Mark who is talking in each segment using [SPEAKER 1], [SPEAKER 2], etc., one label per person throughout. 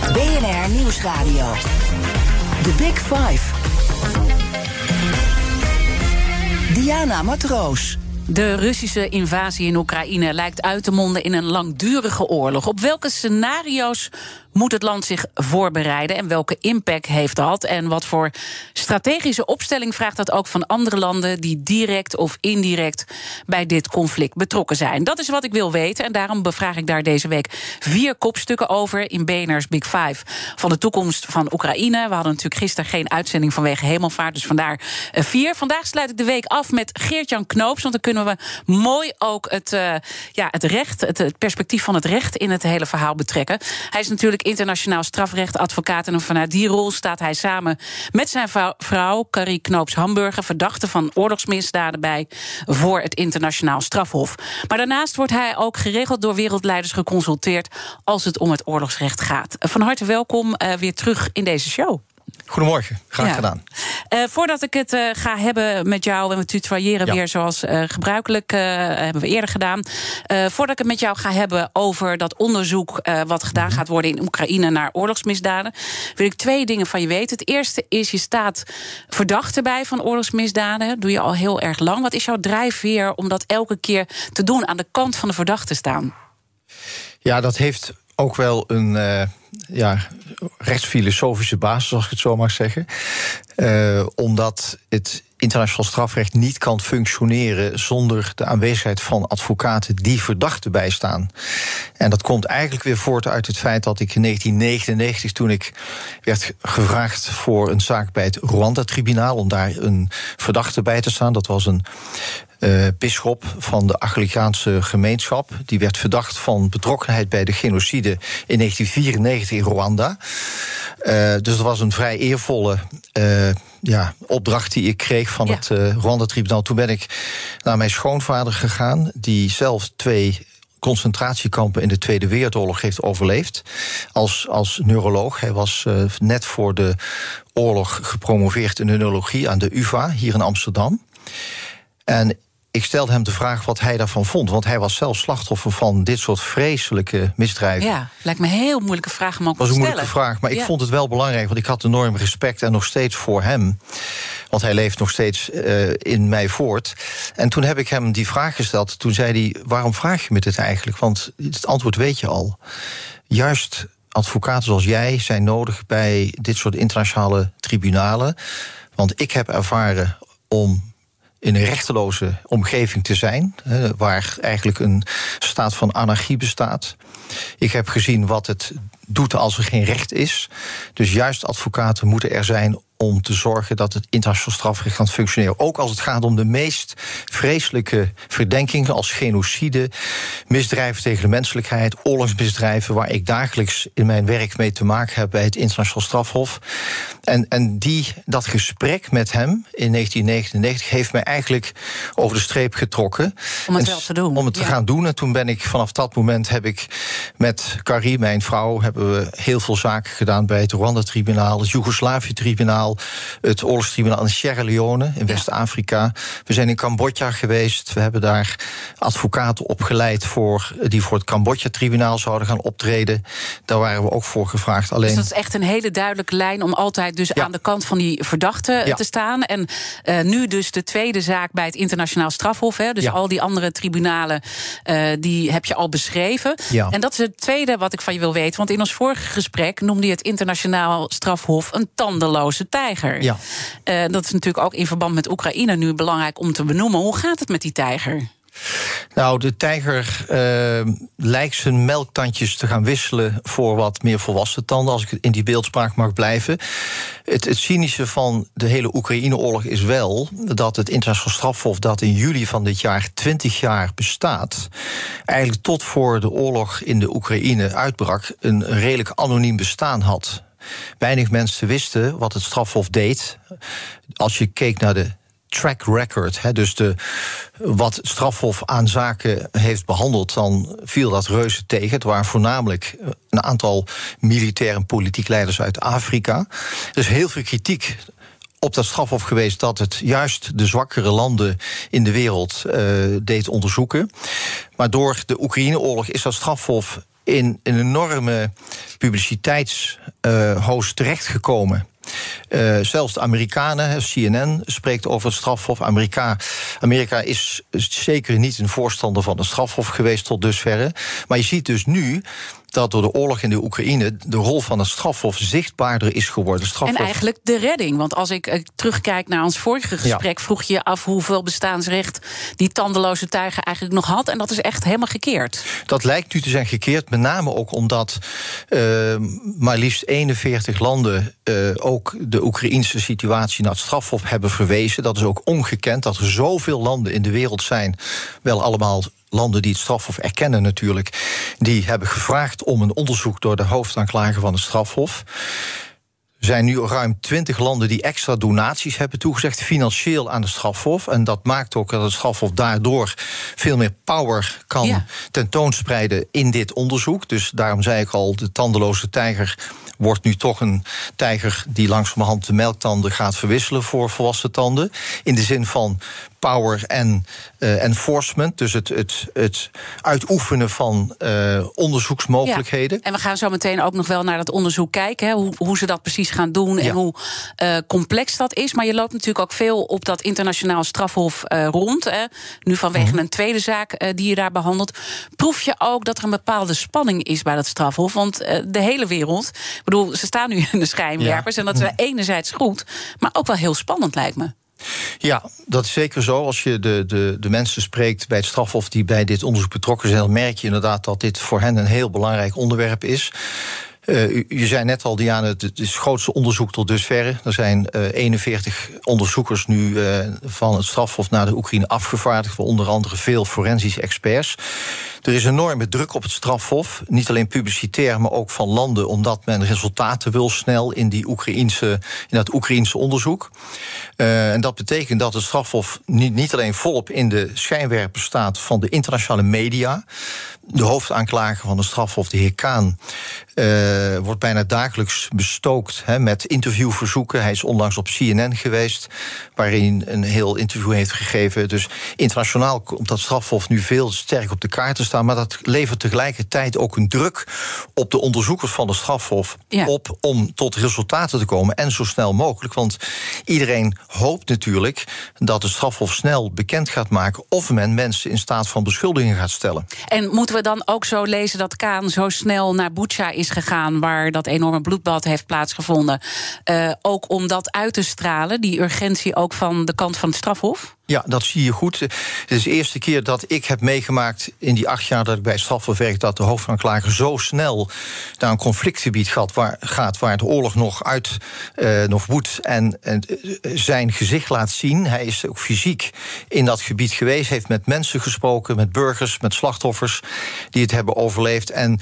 [SPEAKER 1] BNR Nieuwsradio. The Big Five. Diana Matroos.
[SPEAKER 2] De Russische invasie in Oekraïne lijkt uit te monden in een langdurige oorlog. Op welke scenario's moet het land zich voorbereiden en welke impact heeft dat? En wat voor strategische opstelling vraagt dat ook van andere landen die direct of indirect bij dit conflict betrokken zijn? Dat is wat ik wil weten en daarom bevraag ik daar deze week vier kopstukken over in BNR's Big Five van de toekomst van Oekraïne. We hadden natuurlijk gisteren geen uitzending vanwege hemelvaart, dus vandaar eh, vier. Vandaag sluit ik de week af met Geert-Jan Knoops, want dan kunnen we mooi ook het, uh, ja, het recht, het perspectief van het recht in het hele verhaal betrekken. Hij is natuurlijk internationaal strafrechtadvocaat. En vanuit die rol staat hij samen met zijn vrouw, Carrie Knoops-Hamburger, verdachte van oorlogsmisdaden bij voor het internationaal strafhof. Maar daarnaast wordt hij ook geregeld door wereldleiders geconsulteerd als het om het oorlogsrecht gaat. Van harte welkom uh, weer terug in deze show.
[SPEAKER 3] Goedemorgen, graag gedaan.
[SPEAKER 2] Uh, voordat ik het uh, ga hebben met jou, en we tutoyeren ja. weer zoals uh, gebruikelijk, hebben we eerder gedaan. voordat ik het met jou ga hebben over dat onderzoek wat gedaan mm -hmm. gaat worden in Oekraïne naar oorlogsmisdaden, wil ik twee dingen van je weten. Het eerste is, je staat verdachte bij van oorlogsmisdaden. Dat doe je al heel erg lang. Wat is jouw drijfveer om dat elke keer te doen, aan de kant van de verdachte staan?
[SPEAKER 3] Ja, dat heeft ook wel een ja, rechtsfilosofische basis, als ik het zo mag zeggen. Uh, omdat het internationaal strafrecht niet kan functioneren zonder de aanwezigheid van advocaten die verdachten bijstaan. En dat komt eigenlijk weer voort uit het feit dat ik in 1999, toen ik werd gevraagd voor een zaak bij het Rwanda-tribunaal om daar een verdachte bij te staan, dat was een uh, bisschop van de Anglikaanse gemeenschap. Die werd verdacht van betrokkenheid bij de genocide in 1994 in Rwanda. Uh, dus dat was een vrij eervolle uh, ja, opdracht die ik kreeg van ja. het Rwanda-tribunaal. Toen ben ik naar mijn schoonvader gegaan, die zelf twee concentratiekampen in de Tweede Wereldoorlog heeft overleefd. Als, als neuroloog. Hij was uh, net voor de oorlog gepromoveerd in neurologie aan de UVA hier in Amsterdam. En ik stelde hem de vraag wat hij daarvan vond. Want hij was zelf slachtoffer van dit soort vreselijke misdrijven.
[SPEAKER 2] Ja, lijkt me een heel moeilijke vraag om ook te
[SPEAKER 3] stellen.
[SPEAKER 2] Dat
[SPEAKER 3] was een moeilijke vraag, maar ik vond het wel belangrijk. Want ik had enorm respect en nog steeds voor hem. Want hij leeft nog steeds uh, in mij voort. En toen heb ik hem die vraag gesteld. Toen zei hij, waarom vraag je me dit eigenlijk? Want het antwoord weet je al. Juist advocaten zoals jij zijn nodig bij dit soort internationale tribunalen. Want ik heb ervaren om in een rechteloze omgeving te zijn, waar eigenlijk een staat van anarchie bestaat. Ik heb gezien wat het doet als er geen recht is. Dus juist advocaten moeten er zijn om te zorgen dat het internationaal strafrecht kan functioneren. Ook als het gaat om de meest vreselijke verdenkingen als genocide, misdrijven tegen de menselijkheid, oorlogsmisdrijven, waar ik dagelijks in mijn werk mee te maken heb bij het internationaal strafhof. En, en die, dat gesprek met hem in 1999 heeft mij eigenlijk over de streep getrokken.
[SPEAKER 2] Om het wel te doen.
[SPEAKER 3] Om het te
[SPEAKER 2] ja.
[SPEAKER 3] gaan doen. En toen ben ik vanaf dat moment heb ik met Carrie, mijn vrouw, hebben we heel veel zaken gedaan bij het Rwanda-tribunaal, het Joegoslavië-tribunaal, het oorlogstribunaal in Sierra Leone in West-Afrika. We zijn in Cambodja geweest. We hebben daar advocaten opgeleid voor, die voor het Cambodja-tribunaal zouden gaan optreden. Daar waren we ook voor gevraagd. Alleen...
[SPEAKER 2] Dus dat is echt een hele duidelijke lijn om altijd dus ja. aan de kant van die verdachte ja. te staan. En uh, nu dus de tweede zaak bij het internationaal strafhof. Hè, dus ja. al die andere tribunalen, uh, die heb je al beschreven. En dat is het tweede wat ik van je wil weten. Want in ons vorige gesprek noemde je het internationaal strafhof een tandeloze tijger. Uh, dat is natuurlijk ook in verband met Oekraïne nu belangrijk om te benoemen. Hoe gaat het met die tijger?
[SPEAKER 3] Nou, de tijger uh, lijkt zijn melktandjes te gaan wisselen voor wat meer volwassen tanden, als ik in die beeldspraak mag blijven. Het, het cynische van de hele Oekraïne-oorlog is wel dat het internationaal strafhof, dat in juli van dit jaar 20 jaar bestaat, eigenlijk tot voor de oorlog in de Oekraïne uitbrak, een redelijk anoniem bestaan had. Weinig mensen wisten wat het strafhof deed. Als je keek naar de track record, hè, dus de, wat het strafhof aan zaken heeft behandeld, dan viel dat reuze tegen. Het waren voornamelijk een aantal militair en politiek leiders uit Afrika. Er is heel veel kritiek op dat strafhof geweest dat het juist de zwakkere landen in de wereld uh, deed onderzoeken. Maar door de Oekraïne-oorlog is dat strafhof in een enorme publiciteitshoos terechtgekomen. Uh, zelfs de Amerikanen, CNN spreekt over het strafhof. Amerika, Amerika is zeker niet een voorstander van een strafhof geweest tot dusverre. Maar je ziet dus nu dat door de oorlog in de Oekraïne de rol van het strafhof zichtbaarder is geworden. Strafhof...
[SPEAKER 2] En eigenlijk de redding. Want als ik uh, terugkijk naar ons vorige gesprek, ja. vroeg je je af hoeveel bestaansrecht die tandeloze tuigen eigenlijk nog had. En dat is echt helemaal gekeerd.
[SPEAKER 3] Dat lijkt nu te zijn gekeerd, met name ook omdat uh, maar liefst 41 landen uh, ook de Oekraïnse situatie naar het strafhof hebben verwezen. Dat is ook ongekend dat er zoveel landen in de wereld zijn, wel allemaal landen die het strafhof erkennen natuurlijk, die hebben gevraagd om een onderzoek door de hoofdaanklager van het strafhof. Er zijn nu ruim twintig landen die extra donaties hebben toegezegd, financieel aan de strafhof. En dat maakt ook dat het strafhof daardoor veel meer power kan ja. tentoonspreiden in dit onderzoek. Dus daarom zei ik al, de tandeloze tijger wordt nu toch een tijger die langzamerhand de melktanden gaat verwisselen voor volwassen tanden. In de zin van power en uh, enforcement. Dus het, het, het uitoefenen van uh, onderzoeksmogelijkheden.
[SPEAKER 2] Ja. En we gaan zo meteen ook nog wel naar dat onderzoek kijken. Hè, hoe, hoe ze dat precies gaan doen en ja. hoe uh, complex dat is. Maar je loopt natuurlijk ook veel op dat internationaal strafhof rond. Hè. Nu vanwege mm -hmm. een tweede zaak die je daar behandelt. Proef je ook dat er een bepaalde spanning is bij dat strafhof? Want de hele wereld, ik bedoel, ze staan nu in de schijnwerpers. Ja. En dat is enerzijds goed, maar ook wel heel spannend lijkt me.
[SPEAKER 3] Ja, dat is zeker zo. Als je de, de, de mensen spreekt bij het strafhof die bij dit onderzoek betrokken zijn, dan merk je inderdaad dat dit voor hen een heel belangrijk onderwerp is. Uh, u, je zei net al, Diana, het is het grootste onderzoek tot dusverre. Er zijn uh, 41 onderzoekers nu uh, van het strafhof naar de Oekraïne afgevaardigd, onder andere veel forensische experts. Er is enorme druk op het strafhof, niet alleen publicitair, maar ook van landen, omdat men resultaten wil snel in, die Oekraïnse, in dat Oekraïnse onderzoek. Uh, en dat betekent dat het strafhof niet, niet alleen volop in de schijnwerper staat van de internationale media. De hoofdaanklager van de strafhof, de heer Kaan, uh, wordt bijna dagelijks bestookt met interviewverzoeken. Hij is onlangs op CNN geweest, waarin een heel interview heeft gegeven. Dus internationaal komt dat strafhof nu veel sterk op de kaart staan. Maar dat levert tegelijkertijd ook een druk op de onderzoekers van de strafhof ja. op om tot resultaten te komen. En zo snel mogelijk. Want iedereen hoopt natuurlijk dat de strafhof snel bekend gaat maken of men mensen in staat van beschuldiging gaat stellen.
[SPEAKER 2] En moeten we dan ook zo lezen dat Kaan zo snel naar Bucha is gegaan, waar dat enorme bloedbad heeft plaatsgevonden? Uh, ook om dat uit te stralen, die urgentie ook van de kant van het strafhof?
[SPEAKER 3] Ja, dat zie je goed. Het is de eerste keer dat ik heb meegemaakt in die acht jaar dat ik bij strafhof werk, dat de hoofdaanklager zo snel naar een conflictgebied gaat waar, gaat, waar de oorlog nog uit uh, nog woedt en, en zijn gezicht laat zien. Hij is ook fysiek in dat gebied geweest, heeft met mensen gesproken, met burgers, met slachtoffers die het hebben overleefd. En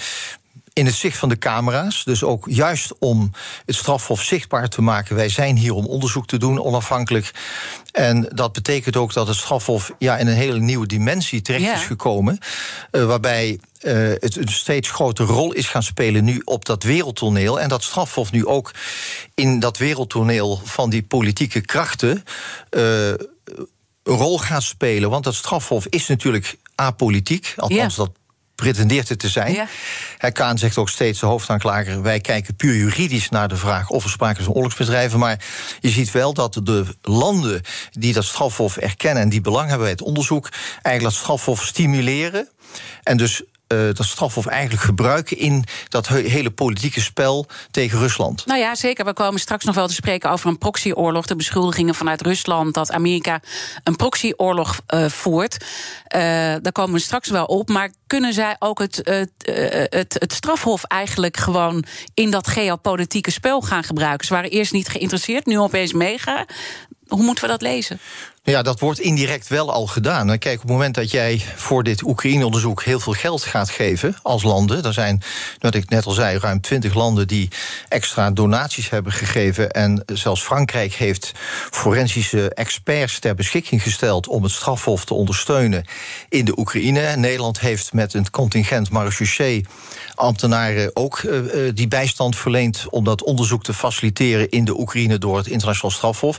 [SPEAKER 3] in het zicht van de camera's. Dus ook juist om het strafhof zichtbaar te maken. Wij zijn hier om onderzoek te doen, onafhankelijk. En dat betekent ook dat het strafhof ja, in een hele nieuwe dimensie terecht ja. is gekomen. Uh, waarbij uh, het een steeds grotere rol is gaan spelen nu op dat wereldtoneel. En dat strafhof nu ook in dat wereldtoneel van die politieke krachten. Uh, een rol gaat spelen. Want dat strafhof is natuurlijk apolitiek. Althans, ja. dat pretendeert het te zijn. Ja. Kaan zegt ook steeds, de hoofdaanklager... wij kijken puur juridisch naar de vraag of er sprake is van oorlogsmisdrijven... maar je ziet wel dat de landen die dat strafhof erkennen... en die belang hebben bij het onderzoek... eigenlijk dat strafhof stimuleren... en dus uh, dat strafhof eigenlijk gebruiken in dat hele politieke spel tegen Rusland.
[SPEAKER 2] Nou ja, zeker. We komen straks nog wel te spreken over een proxyoorlog. De beschuldigingen vanuit Rusland dat Amerika een proxyoorlog uh, voert. Uh, daar komen we straks wel op. Maar kunnen zij ook het, het, het, het strafhof eigenlijk gewoon in dat geopolitieke spel gaan gebruiken? Ze waren eerst niet geïnteresseerd, nu opeens mega. Hoe moeten we dat lezen?
[SPEAKER 3] Ja, dat wordt indirect wel al gedaan. Kijk, op het moment dat jij voor dit Oekraïne-onderzoek heel veel geld gaat geven als landen, er zijn, wat ik net al zei, ruim twintig landen die extra donaties hebben gegeven. En zelfs Frankrijk heeft forensische experts ter beschikking gesteld om het strafhof te ondersteunen in de Oekraïne. Nederland heeft met een contingent marechaussee ambtenaren ook uh, die bijstand verleend om dat onderzoek te faciliteren in de Oekraïne door het internationaal strafhof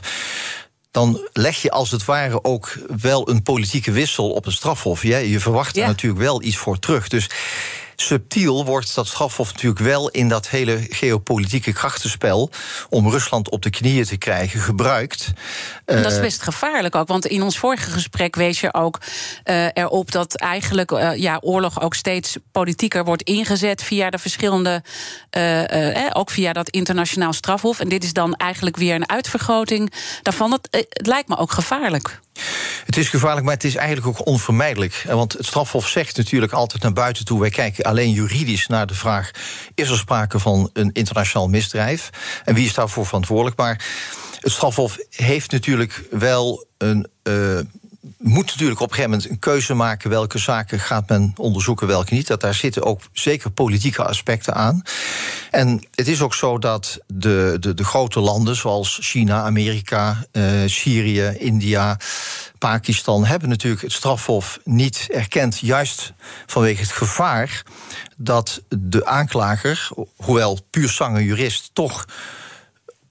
[SPEAKER 3] dan leg je als het ware ook wel een politieke wissel op een strafhof. Je verwacht er natuurlijk wel iets voor terug. Dus subtiel wordt dat strafhof natuurlijk wel in dat hele geopolitieke krachtenspel om Rusland op de knieën te krijgen gebruikt.
[SPEAKER 2] En dat is eh, best gevaarlijk ook, want in ons vorige gesprek wees je ook uh, erop dat eigenlijk uh, ja, oorlog ook steeds politieker wordt ingezet via de verschillende, eh, ook via dat internationaal strafhof. En dit is dan eigenlijk weer een uitvergroting daarvan. Het, het lijkt me ook gevaarlijk.
[SPEAKER 3] Het is gevaarlijk, maar het is eigenlijk ook onvermijdelijk. Want het strafhof zegt natuurlijk altijd naar buiten toe: wij kijken alleen juridisch naar de vraag: is er sprake van een internationaal misdrijf? En wie is daarvoor verantwoordelijk? Maar het strafhof heeft natuurlijk wel een. Uh, moet natuurlijk op een gegeven moment een keuze maken welke zaken gaat men onderzoeken, welke niet. Dat daar zitten ook zeker politieke aspecten aan. En het is ook zo dat de, de, de grote landen zoals China, Amerika, uh, Syrië, India, Pakistan hebben natuurlijk het strafhof niet erkend, juist vanwege het gevaar dat de aanklager, hoewel puur zange jurist, toch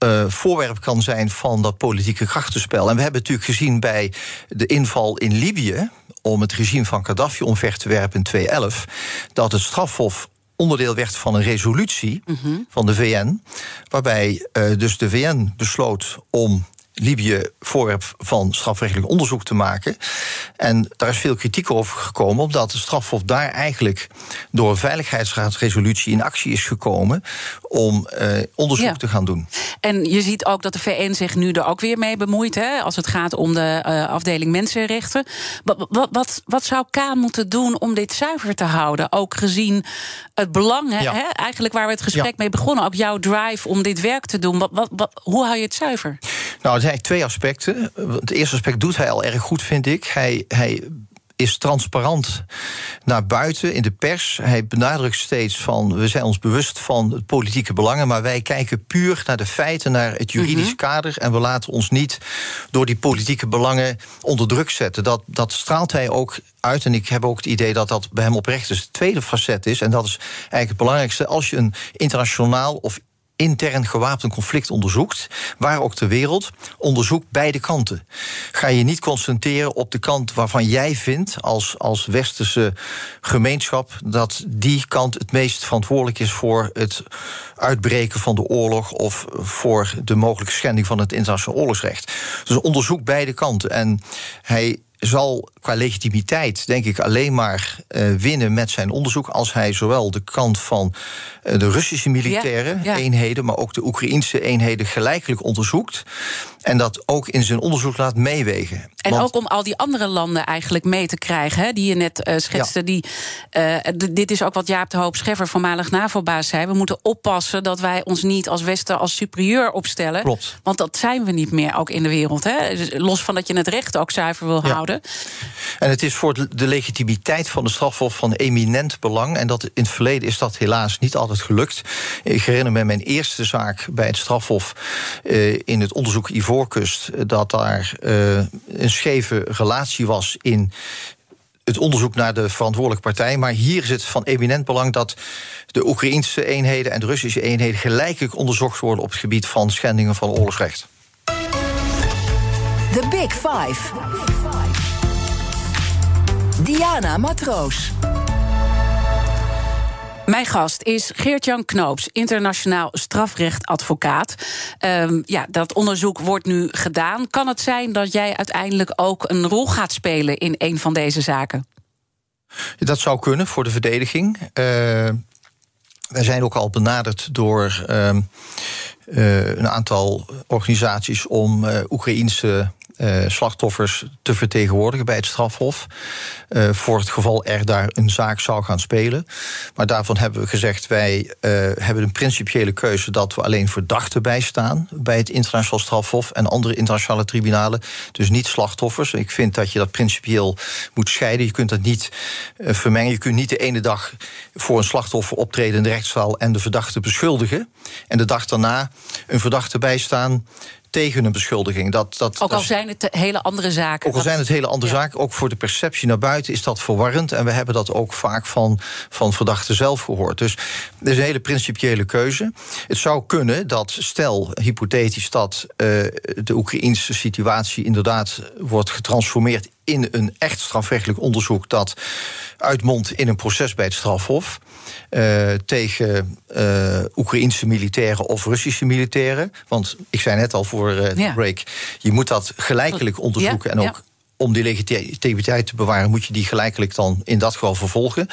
[SPEAKER 3] uh, voorwerp kan zijn van dat politieke krachtenspel. En we hebben natuurlijk gezien bij de inval in Libië om het regime van Gaddafi omver te werpen in 2011, dat het strafhof onderdeel werd van een resolutie mm van de VN, waarbij uh, dus de VN besloot om Libië voorwerp van strafrechtelijk onderzoek te maken. En daar is veel kritiek over gekomen, omdat de strafhof daar eigenlijk door een veiligheidsraadsresolutie in actie is gekomen om uh, onderzoek te gaan doen.
[SPEAKER 2] En je ziet ook dat de VN zich nu er ook weer mee bemoeit, hè, als het gaat om de uh, afdeling mensenrechten. Wat, wat, wat, wat, zou Kaan moeten doen om dit zuiver te houden? Ook gezien het belang, hè, ja. eigenlijk waar we het gesprek mee begonnen, ook jouw drive om dit werk te doen. Wat, wat, hoe hou je het zuiver?
[SPEAKER 3] Nou, er zijn twee aspecten. Het eerste aspect doet hij al erg goed, vind ik. Hij, hij is transparant naar buiten in de pers. Hij benadrukt steeds van we zijn ons bewust van het politieke belangen, maar wij kijken puur naar de feiten, naar het juridisch mhm. kader en we laten ons niet door die politieke belangen onder druk zetten. Dat, dat straalt hij ook uit en ik heb ook het idee dat dat bij hem oprecht is. Het tweede facet is, en dat is eigenlijk het belangrijkste, als je een internationaal of intern gewapend conflict onderzoekt, waar ook ter wereld, onderzoek beide kanten. Ga je niet concentreren op de kant waarvan jij vindt, als, als westerse gemeenschap, dat die kant het meest verantwoordelijk is voor het uitbreken van de oorlog of voor de mogelijke schending van het internationaal oorlogsrecht. Dus onderzoek beide kanten. En hij zal qua legitimiteit, denk ik, alleen maar uh, winnen met zijn onderzoek. als hij zowel de kant van uh, de Russische militaire ja, ja. eenheden. maar ook de Oekraïnse eenheden gelijkelijk onderzoekt. En dat ook in zijn onderzoek laat meewegen.
[SPEAKER 2] En Want, ook om al die andere landen eigenlijk mee te krijgen, hè, die je net uh, schetste. Ja. Die, dit is ook wat Jaap de Hoop Scheffer, voormalig NAVO-baas, zei. We moeten oppassen dat wij ons niet als Westen als superieur opstellen.
[SPEAKER 3] Klopt.
[SPEAKER 2] Want dat zijn we niet meer, ook in de wereld. Hè. Dus los van dat je het recht ook zuiver wil houden.
[SPEAKER 3] En het is voor de legitimiteit van de strafhof van eminent belang. En dat in het verleden is dat helaas niet altijd gelukt. Ik herinner me mijn eerste zaak bij het strafhof uh, in het onderzoek Ivoorkust. dat daar uh, een scheve relatie was in het onderzoek naar de verantwoordelijke partij. Maar hier is het van eminent belang dat de Oekraïnse eenheden en de Russische eenheden gelijkelijk onderzocht worden op het gebied van schendingen van oorlogsrecht.
[SPEAKER 1] The Big Five. Diana Matroos.
[SPEAKER 2] Mijn gast is Geert-Jan Knoops, internationaal strafrechtadvocaat. Um, ja, dat onderzoek wordt nu gedaan. Kan het zijn dat jij uiteindelijk ook een rol gaat spelen in een van deze zaken?
[SPEAKER 3] Dat zou kunnen voor de verdediging. Uh, wij zijn ook al benaderd door uh, uh, een aantal organisaties om uh, Oekraïense slachtoffers te vertegenwoordigen bij het strafhof. Uh, voor het geval er daar een zaak zou gaan spelen. Maar daarvan hebben we gezegd: wij uh, hebben een principiële keuze dat we alleen verdachten bijstaan bij het internationaal strafhof en andere internationale tribunalen. Dus niet slachtoffers. Ik vind dat je dat principieel moet scheiden. Je kunt dat niet vermengen. Je kunt niet de ene dag voor een slachtoffer optreden in de rechtszaal en de verdachte beschuldigen. En de dag daarna een verdachte bijstaan tegen een beschuldiging. Dat, dat,
[SPEAKER 2] ook al zijn het hele andere zaken.
[SPEAKER 3] Ook al zijn het hele andere ja. zaken. Ook voor de perceptie naar buiten is dat verwarrend. En we hebben dat ook vaak van, van verdachten zelf gehoord. Dus er is een hele principiële keuze. Het zou kunnen dat, stel hypothetisch, dat uh, de Oekraïnse situatie inderdaad wordt getransformeerd in een echt strafrechtelijk onderzoek dat uitmondt in een proces bij het strafhof. Uh, tegen uh, Oekraïnse militairen of Russische militairen. Want ik zei net al voor uh, de break, je moet dat gelijkelijk onderzoeken ja, en ook ja om die legitimiteit te bewaren, moet je die gelijkelijk dan in dat geval vervolgen.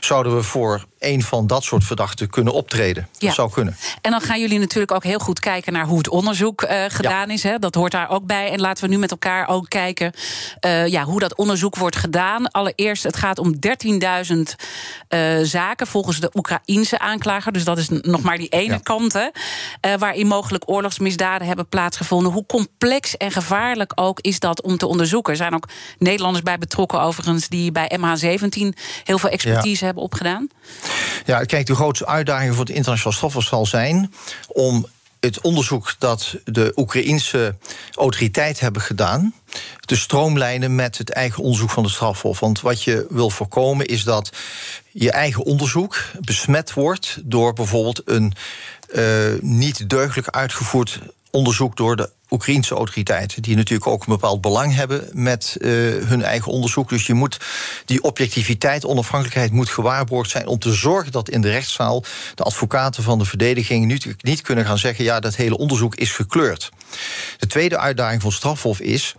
[SPEAKER 3] Zouden we voor een van dat soort verdachten kunnen optreden? Dat ja. zou kunnen.
[SPEAKER 2] En dan gaan jullie natuurlijk ook heel goed kijken naar hoe het onderzoek uh, gedaan ja. is. Hè? Dat hoort daar ook bij. En laten we nu met elkaar ook kijken uh, ja, hoe dat onderzoek wordt gedaan. Allereerst, het gaat om 13.000 uh, zaken volgens de Oekraïense aanklager. Dus dat is nog maar die ene ja. kant. Hè? waarin mogelijk oorlogsmisdaden hebben plaatsgevonden. Hoe complex en gevaarlijk ook is dat om te onderzoeken? Er zijn ook Nederlanders bij betrokken, overigens, die bij MH17 heel veel expertise ja. hebben opgedaan.
[SPEAKER 3] Ja, kijk, de grootste uitdaging voor het internationaal strafhof zal zijn om het onderzoek dat de Oekraïense autoriteiten hebben gedaan, te stroomlijnen met het eigen onderzoek van de strafhof. Want wat je wil voorkomen is dat je eigen onderzoek besmet wordt door bijvoorbeeld een uh, niet deugdelijk uitgevoerd onderzoek door de Oekraïnse autoriteiten, die natuurlijk ook een bepaald belang hebben met uh, hun eigen onderzoek. Dus je moet die objectiviteit, onafhankelijkheid moet gewaarborgd zijn om te zorgen dat in de rechtszaal de advocaten van de verdediging niet, niet kunnen gaan zeggen: ja, dat hele onderzoek is gekleurd. De tweede uitdaging van strafhof is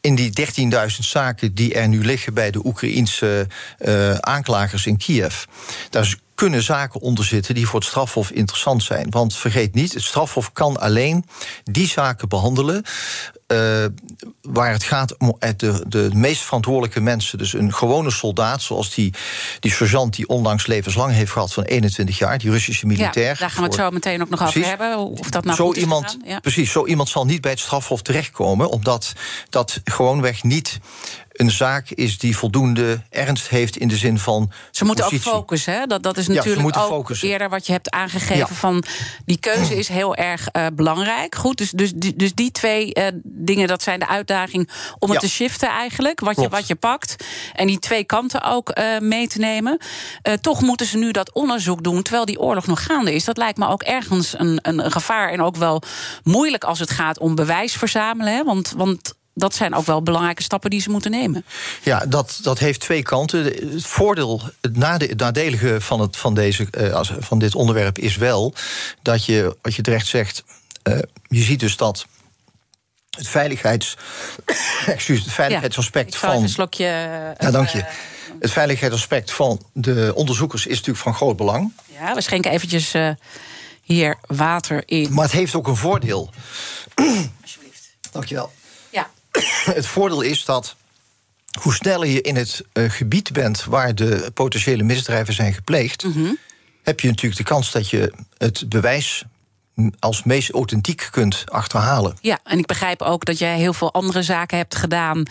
[SPEAKER 3] in die 13.000 zaken die er nu liggen bij de Oekraïense uh, aanklagers in Kiev. Daar kunnen zaken onder zitten die voor het strafhof interessant zijn. Want vergeet niet, het strafhof kan alleen die zaken behandelen. Uh, waar het gaat om de, de meest verantwoordelijke mensen. Dus een gewone soldaat, zoals die, die sergeant die onlangs levenslang heeft gehad van 21 jaar, die Russische militair. Ja,
[SPEAKER 2] daar gaan we het zo meteen ook nog precies, over hebben. Of dat nou
[SPEAKER 3] zo
[SPEAKER 2] goed
[SPEAKER 3] iemand,
[SPEAKER 2] ja.
[SPEAKER 3] Precies, zo iemand zal niet bij het strafhof terechtkomen, omdat dat gewoonweg niet een zaak is die voldoende ernst heeft in de zin van.
[SPEAKER 2] Ze moeten
[SPEAKER 3] positie.
[SPEAKER 2] ook focussen. Hè? Dat, dat is natuurlijk
[SPEAKER 3] ja,
[SPEAKER 2] ook
[SPEAKER 3] focussen.
[SPEAKER 2] eerder wat je hebt aangegeven.
[SPEAKER 3] Ja.
[SPEAKER 2] van Die keuze is heel erg uh, belangrijk. Goed, dus, dus, dus die twee uh, dingen, dat zijn de uitdaging om het
[SPEAKER 3] Ja.
[SPEAKER 2] te shiften eigenlijk. Wat je, wat je pakt. En die twee kanten ook uh, mee te nemen. Toch moeten ze nu dat onderzoek doen terwijl die oorlog nog gaande is. Dat lijkt me ook ergens een, een, een gevaar. En ook wel moeilijk als het gaat om bewijs verzamelen. Hè? Want. want dat zijn ook wel belangrijke stappen die ze moeten nemen.
[SPEAKER 3] Ja, dat, dat heeft twee kanten. Het voordeel, het, nade, het nadelige van, het, van, deze, uh, als, van dit onderwerp is wel dat je, wat je terecht zegt, uh, je ziet dus dat het veiligheids, excuus, het veiligheidsaspect
[SPEAKER 2] ja,
[SPEAKER 3] van.
[SPEAKER 2] Een slokje.
[SPEAKER 3] Ja, dank je. Het veiligheidsaspect van de onderzoekers is natuurlijk van groot belang.
[SPEAKER 2] Ja, we schenken eventjes hier water in.
[SPEAKER 3] Maar het heeft ook een voordeel.
[SPEAKER 2] Alsjeblieft.
[SPEAKER 3] Dankjewel. Het voordeel is dat hoe sneller je in het uh, gebied bent waar de potentiële misdrijven zijn gepleegd,
[SPEAKER 2] Mhm.
[SPEAKER 3] mm -hmm. heb je natuurlijk de kans dat je het bewijs als meest authentiek kunt achterhalen.
[SPEAKER 2] Ja, en ik begrijp ook dat jij heel veel andere zaken hebt gedaan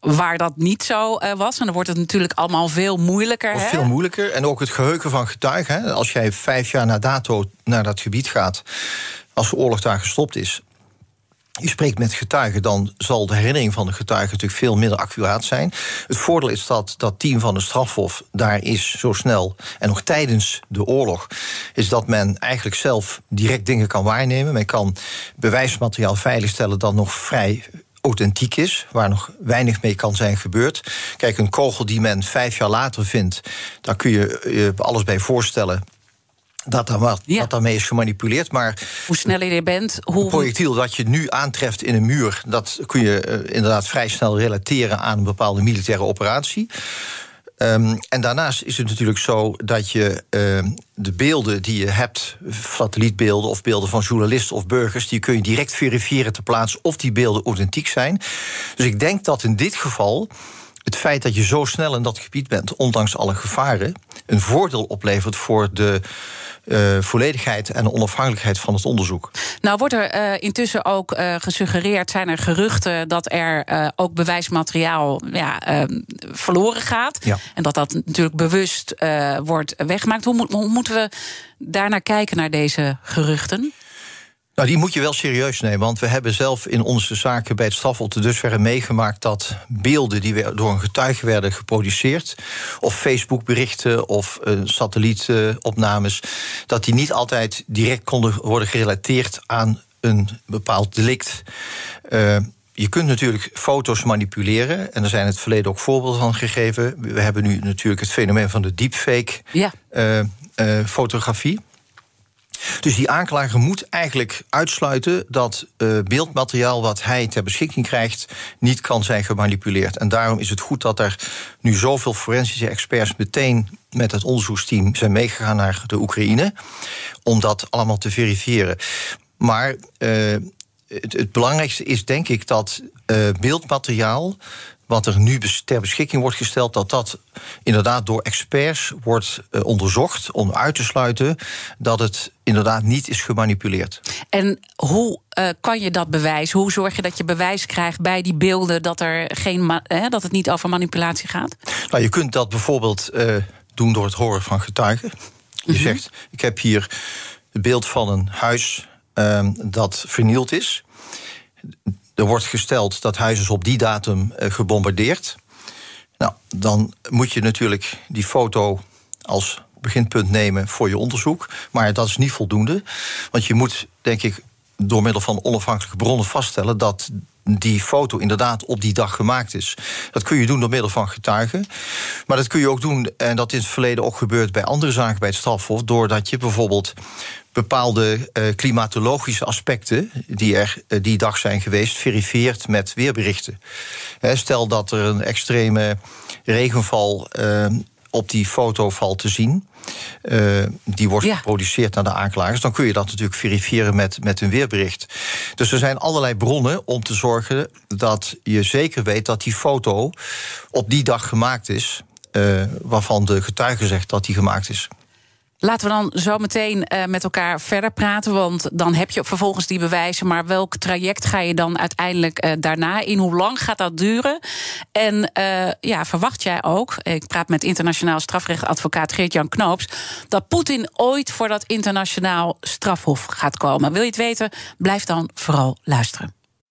[SPEAKER 2] waar dat niet zo uh, was. En dan wordt het natuurlijk allemaal veel moeilijker. Hè?
[SPEAKER 3] veel moeilijker. En ook het geheugen van getuigen. Hè? Als jij vijf jaar na dato naar dat gebied gaat, als de oorlog daar gestopt is. Je spreekt met getuigen, dan zal de herinnering van de getuigen natuurlijk veel minder accuraat zijn. Het voordeel is dat dat team van de strafhof daar is zo snel. En nog tijdens de oorlog is dat men eigenlijk zelf direct dingen kan waarnemen. Men kan bewijsmateriaal veiligstellen dat nog vrij authentiek is, waar nog weinig mee kan zijn gebeurd. Kijk, een kogel die men vijf jaar later vindt, daar kun je je alles bij voorstellen dat, daar wat, ja. dat daarmee is gemanipuleerd. Maar
[SPEAKER 2] hoe sneller je bent, hoe.
[SPEAKER 3] Een projectiel dat je nu aantreft in een muur, dat kun je uh, inderdaad vrij snel relateren aan een bepaalde militaire operatie. Ehm, en daarnaast is het natuurlijk zo dat je ehm, de beelden die je hebt, satellietbeelden of beelden van journalisten of burgers, die kun je direct verifiëren ter plaatse of die beelden authentiek zijn. Dus ik denk dat in dit geval het feit dat je zo snel in dat gebied bent, ondanks alle gevaren, een voordeel oplevert voor de uh, volledigheid en onafhankelijkheid van het onderzoek.
[SPEAKER 2] Nou wordt er uh, intussen ook uh, gesuggereerd, zijn er geruchten dat er ook bewijsmateriaal ja, verloren gaat. Ja. En dat dat natuurlijk bewust wordt weggemaakt. Hoe, hoe moeten we daarnaar kijken naar deze geruchten?
[SPEAKER 3] Nou, die moet je wel serieus nemen. Want we hebben zelf in onze zaken bij het strafhof te dusverre meegemaakt dat beelden die door een getuige werden geproduceerd, of Facebook-berichten of uh, satellietopnames, dat die niet altijd direct konden worden gerelateerd aan een bepaald delict. Uh, je kunt natuurlijk foto's manipuleren. En er zijn in het verleden ook voorbeelden van gegeven. We hebben nu natuurlijk het fenomeen van de deepfake ja. uh, fotografie. Dus die aanklager moet eigenlijk uitsluiten dat uh, beeldmateriaal wat hij ter beschikking krijgt niet kan zijn gemanipuleerd. En daarom is het goed dat er nu zoveel forensische experts meteen met het onderzoeksteam zijn meegegaan naar de Oekraïne om dat allemaal te verifiëren. Maar uh, het, het, belangrijkste is denk ik dat uh, beeldmateriaal wat er nu ter beschikking wordt gesteld, dat dat inderdaad door experts wordt uh, onderzocht om uit te sluiten dat het inderdaad niet is gemanipuleerd.
[SPEAKER 2] En hoe uh, kan je dat bewijzen? Hoe zorg je dat je bewijs krijgt bij die beelden dat, er geen dat het niet over manipulatie gaat?
[SPEAKER 3] Nou, je kunt dat bijvoorbeeld uh, doen door het horen van getuigen. Je mm -hmm. zegt: Ik heb hier het beeld van een huis uh, dat vernield is er wordt gesteld dat huis is op die datum uh, gebombardeerd. Nou, dan moet je natuurlijk die foto als beginpunt nemen voor je onderzoek. Maar dat is niet voldoende. Want je moet, denk ik, door middel van onafhankelijke bronnen vaststellen dat die foto inderdaad op die dag gemaakt is. Dat kun je doen door middel van getuigen. Maar dat kun je ook doen, en dat is in het verleden ook gebeurd bij andere zaken bij het strafhof, doordat je bijvoorbeeld bepaalde uh, klimatologische aspecten die er uh, die dag zijn geweest, verifieert met weerberichten. Stel dat er een extreme regenval uh, op die foto valt te zien. die wordt ja. geproduceerd naar de aanklagers. Dan kun je dat natuurlijk verifiëren met, met een weerbericht. Dus er zijn allerlei bronnen om te zorgen dat je zeker weet dat die foto op die dag gemaakt is. waarvan de getuige zegt dat die gemaakt is.
[SPEAKER 2] Laten we dan zo meteen uh, met elkaar verder praten. Want dan heb je vervolgens die bewijzen. Maar welk traject ga je dan uiteindelijk uh, daarna in? Hoe lang gaat dat duren? En uh, ja, verwacht jij ook, ik praat met internationaal strafrechtadvocaat Geert-Jan Knoops, dat Poetin ooit voor dat internationaal strafhof gaat komen? Wil je het weten? Blijf dan vooral luisteren.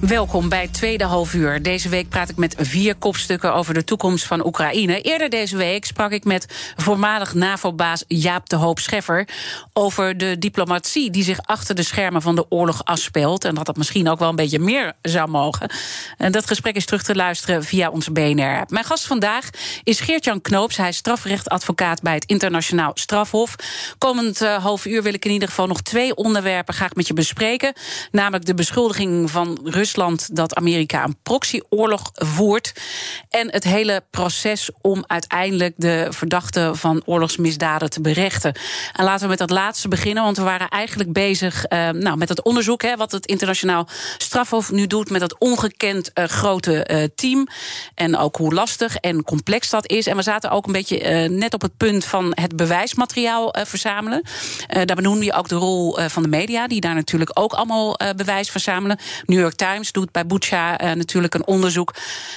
[SPEAKER 2] Welkom bij tweede halfuur. Deze week praat ik met vier kopstukken over de toekomst van Oekraïne. Eerder deze week sprak ik met voormalig NAVO-baas Jaap de Hoop Scheffer over de diplomatie die zich achter de schermen van de oorlog afspeelt. En dat dat misschien ook wel een beetje meer zou mogen. En dat gesprek is terug te luisteren via onze BNR. Mijn gast vandaag is Geert-Jan Knoops. Hij is strafrechtadvocaat bij het Internationaal Strafhof. Komend uh, half uur wil ik in ieder geval nog twee onderwerpen graag met je bespreken. Namelijk de beschuldiging van Rusland Rusland dat Amerika een proxyoorlog voert. En het hele proces om uiteindelijk de verdachten van oorlogsmisdaden te berechten. En laten we met dat laatste beginnen, want we waren eigenlijk bezig uh, nou, met het onderzoek, hè, wat het internationaal strafhof nu doet met dat ongekend uh, grote uh, team. En ook hoe lastig en complex dat is. En we zaten ook een beetje net op het punt van het bewijsmateriaal verzamelen. daar benoemde je ook de rol van de media, die daar natuurlijk ook allemaal bewijs verzamelen. New York Times Doet bij Bucha natuurlijk een onderzoek.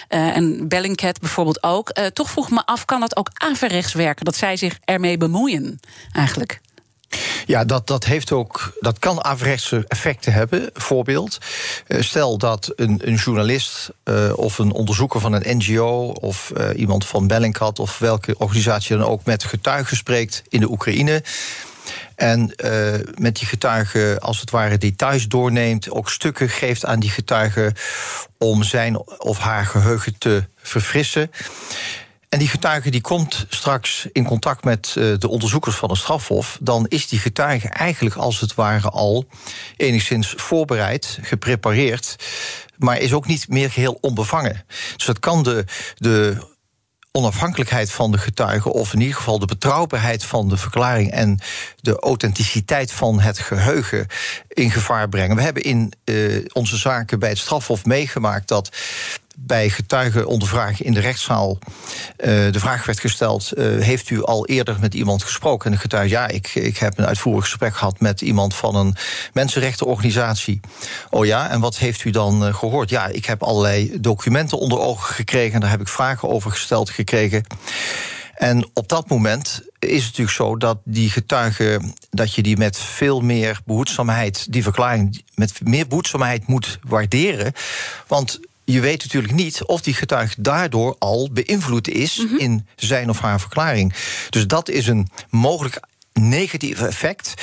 [SPEAKER 2] en Bellingcat bijvoorbeeld ook. toch vroeg me af, kan dat ook averechts werken? Dat zij zich ermee bemoeien, eigenlijk?
[SPEAKER 3] Ja, dat, dat, heeft ook, dat kan averechtse effecten hebben. Voorbeeld, eh, stel dat een, een journalist of een onderzoeker van een NGO... of iemand van Bellingcat of welke organisatie dan ook... met getuigen spreekt in de Oekraïne... En uh, met die getuigen als het ware details doorneemt, ook stukken geeft aan die getuigen om zijn of haar geheugen te verfrissen. En die getuige die komt straks in contact met uh, de onderzoekers van het strafhof. Dan is die getuige eigenlijk als het ware al enigszins voorbereid, geprepareerd. Maar is ook niet meer geheel onbevangen. Dus dat kan de, de onafhankelijkheid van de getuige, of in ieder geval de betrouwbaarheid van de verklaring en de authenticiteit van het geheugen in gevaar brengen. We hebben in uh, onze zaken bij het strafhof meegemaakt dat bij getuigenondervraging in de rechtszaal uh, de vraag werd gesteld: uh, Heeft u al eerder met iemand gesproken? En de getuige, ja, ik, ik heb een uitvoerig gesprek gehad met iemand van een mensenrechtenorganisatie. Oh ja, en wat heeft u dan uh, gehoord? Ja, ik heb allerlei documenten onder ogen gekregen en daar heb ik vragen over gesteld gekregen. En op dat moment is het natuurlijk zo dat die getuigen, dat je die met veel meer behoedzaamheid, die verklaring met meer behoedzaamheid moet waarderen. Want je weet natuurlijk niet of die getuige daardoor al beïnvloed is mm -hmm. in zijn of haar verklaring. Dus dat is een mogelijk negatief effect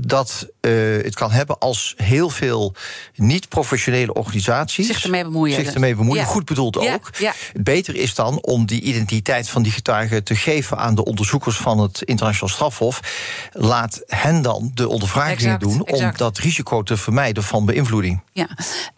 [SPEAKER 3] dat uh, het kan hebben als heel veel niet-professionele organisaties
[SPEAKER 2] zich ermee bemoeien.
[SPEAKER 3] Zich ermee bemoeien. Ja. Goed bedoeld
[SPEAKER 2] ja.
[SPEAKER 3] ook.
[SPEAKER 2] Ja.
[SPEAKER 3] Beter is dan om die identiteit van die getuigen te geven aan de onderzoekers van het Internationaal Strafhof. Laat hen dan de ondervragingen doen
[SPEAKER 2] exact.
[SPEAKER 3] om dat risico te vermijden van beïnvloeding.
[SPEAKER 2] Ja.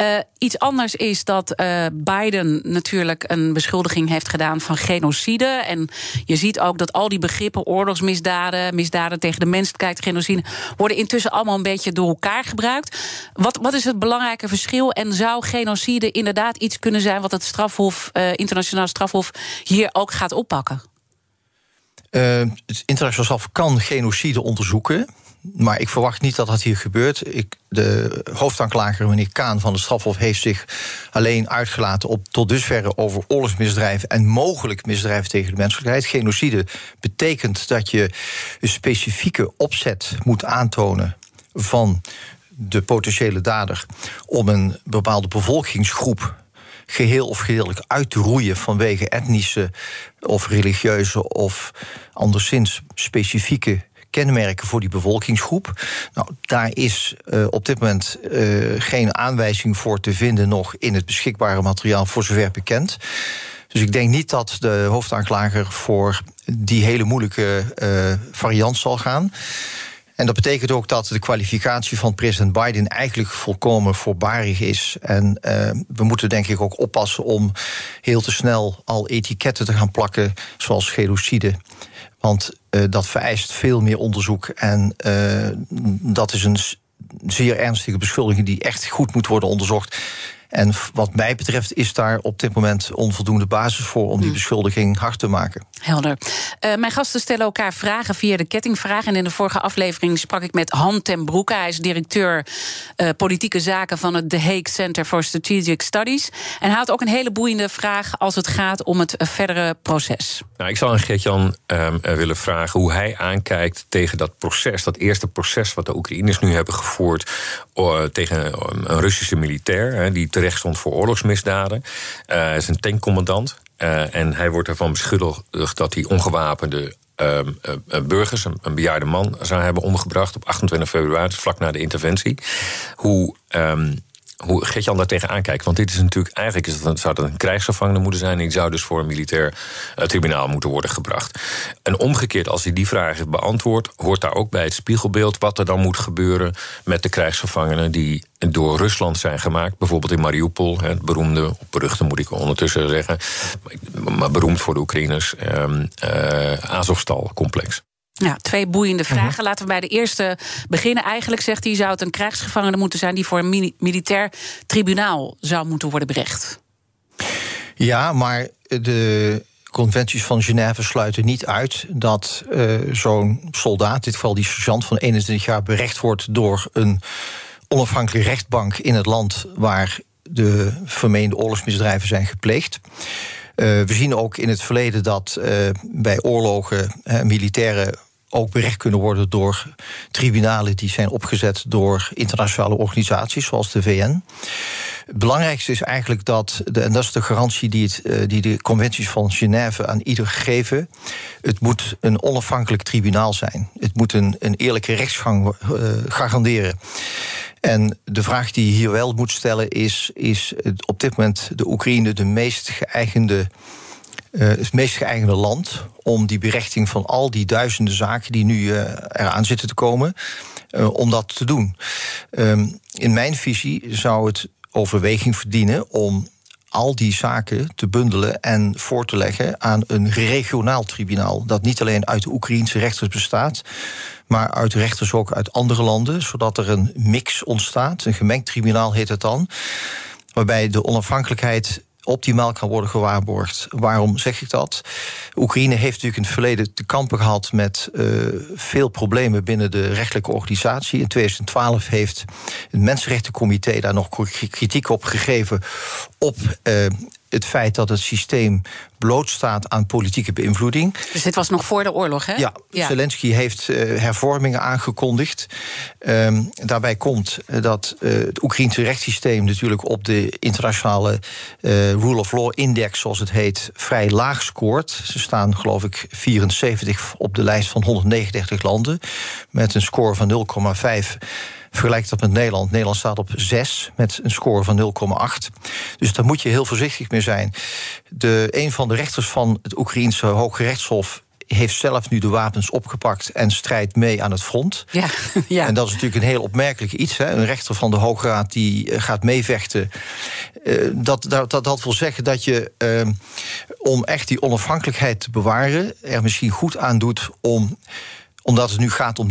[SPEAKER 2] Uh, iets anders is dat uh, Biden natuurlijk een beschuldiging heeft gedaan van genocide. En je ziet ook dat al die begrippen, oorlogsmisdaden, misdaden tegen de menselijkheid, genocide, worden intussen allemaal een beetje door elkaar gebruikt. Wat, wat is het belangrijke verschil? En zou genocide inderdaad iets kunnen zijn wat het strafhof, uh, internationaal strafhof hier ook gaat oppakken?
[SPEAKER 3] Uh, het internationaal straf kan genocide onderzoeken. Maar ik verwacht niet dat dat hier gebeurt. Ik, de hoofdaanklager, meneer Kaan van de Strafhof, heeft zich alleen uitgelaten op tot dusverre over oorlogsmisdrijven en mogelijk misdrijven tegen de menselijkheid. Genocide betekent dat je een specifieke opzet moet aantonen van de potentiële dader om een bepaalde bevolkingsgroep geheel of gedeeltelijk uit te roeien vanwege etnische of religieuze of anderszins specifieke kenmerken voor die bevolkingsgroep. Nou, daar is uh, op dit moment uh, geen aanwijzing voor te vinden nog in het beschikbare materiaal voor zover bekend. Dus ik denk niet dat de hoofdaanklager voor die hele moeilijke uh, variant zal gaan. En dat betekent ook dat de kwalificatie van president Biden eigenlijk volkomen voorbarig is. En we moeten denk ik ook oppassen om heel te snel al etiketten te gaan plakken, zoals genocide. Want uh, dat vereist veel meer onderzoek. En uh, dat is een zeer ernstige beschuldiging die echt goed moet worden onderzocht. En wat mij betreft is daar op dit moment onvoldoende basis voor om die beschuldiging hard te maken.
[SPEAKER 2] Helder. Uh, mijn gasten stellen elkaar vragen via de kettingvraag. En in de vorige aflevering sprak ik met Han ten Broeke. Hij is directeur uh, politieke zaken van het The Hague Center for Strategic Studies. En hij had ook een hele boeiende vraag als het gaat om het verdere proces.
[SPEAKER 4] Nou, ik zou aan Geert-Jan uh, willen vragen hoe hij aankijkt tegen dat proces. Dat eerste proces wat de Oekraïners nu hebben gevoerd uh, tegen een Russische militair. die terecht stond voor oorlogsmisdaden. Hij is een tankcommandant. Uh, en hij wordt ervan beschuldigd dat hij ongewapende uh, uh, burgers, een, bejaarde man, zou hebben omgebracht op 28 februari, vlak na de interventie. Hoe. Um, hoe Gert-Jan daar tegenaan kijkt. Want dit is natuurlijk, eigenlijk is het, zou dat een krijgsgevangene moeten zijn. En die zou dus voor een militair uh, tribunaal moeten worden gebracht. En omgekeerd, als hij die vraag heeft beantwoord, hoort daar ook bij het spiegelbeeld wat er dan moet gebeuren met de krijgsgevangenen die door Rusland zijn gemaakt. Bijvoorbeeld in Mariupol, het beroemde, beruchte moet ik ondertussen zeggen, maar beroemd voor de Oekraïners, uh, uh, Azovstal-complex.
[SPEAKER 2] Ja, twee boeiende vragen. Uh -huh. Laten we bij de eerste beginnen. Eigenlijk zegt hij, zou het een krijgsgevangene moeten zijn... die voor een militair tribunaal zou moeten worden berecht.
[SPEAKER 3] Ja, maar de conventies van Genève sluiten niet uit... dat uh, zo'n soldaat, in dit geval die sergeant van 21 jaar... berecht wordt door een onafhankelijke rechtbank in het land... waar de vermeende oorlogsmisdrijven zijn gepleegd. Uh, we zien ook in het verleden dat uh, bij oorlogen militairen ook berecht kunnen worden door tribunalen die zijn opgezet door internationale organisaties zoals de VN. Het belangrijkste is eigenlijk dat, de, en dat is de garantie die, het, eh, die de conventies van Genève aan ieder geven. Het moet een onafhankelijk tribunaal zijn. Het moet een, een eerlijke rechtsgang uh, garanderen. En de vraag die je hier wel moet stellen is: is op dit moment de Oekraïne de meest geëigende uh, het meest geëigende land om die berechting van al die duizenden zaken die nu uh, eraan zitten te komen, uh, om dat te doen. Um, in mijn visie zou het overweging verdienen om al die zaken te bundelen en voor te leggen aan een regionaal tribunaal. Dat niet alleen uit de Oekraïnse rechters bestaat, maar uit rechters ook uit andere landen, zodat er een mix ontstaat. Een gemengd tribunaal heet het dan. Waarbij de onafhankelijkheid optimaal kan worden gewaarborgd. Waarom zeg ik dat? Oekraïne heeft natuurlijk in het verleden te kampen gehad met uh, veel problemen binnen de rechtelijke organisatie. In 2012 heeft het Mensenrechtencomité daar nog kritiek op gegeven op uh, het feit dat het systeem blootstaat aan politieke beïnvloeding.
[SPEAKER 2] Dus dit was nog voor de oorlog, hè?
[SPEAKER 3] Ja, Zelensky heeft uh, hervormingen aangekondigd. Um, daarbij komt dat uh, het Oekraïnse rechtssysteem natuurlijk op de internationale uh, Rule of Law Index, zoals het heet, vrij laag scoort. Ze staan, geloof ik, 74 op de lijst van 139 landen, met een score van 0,5. Vergelijk dat met Nederland. Nederland staat op 6 met een score van 0,8. Dus daar moet je heel voorzichtig mee zijn. De, een van de rechters van het Oekraïense Hoge Rechtshof heeft zelf nu de wapens opgepakt en strijdt mee aan het front.
[SPEAKER 2] Ja, ja.
[SPEAKER 3] En dat is natuurlijk een heel opmerkelijk iets. Hè? Een rechter van de Hoge Raad die eh, gaat meevechten. Uh, dat, dat, dat, dat wil zeggen dat je, uh, om echt die onafhankelijkheid te bewaren, er misschien goed aan doet om omdat het nu gaat om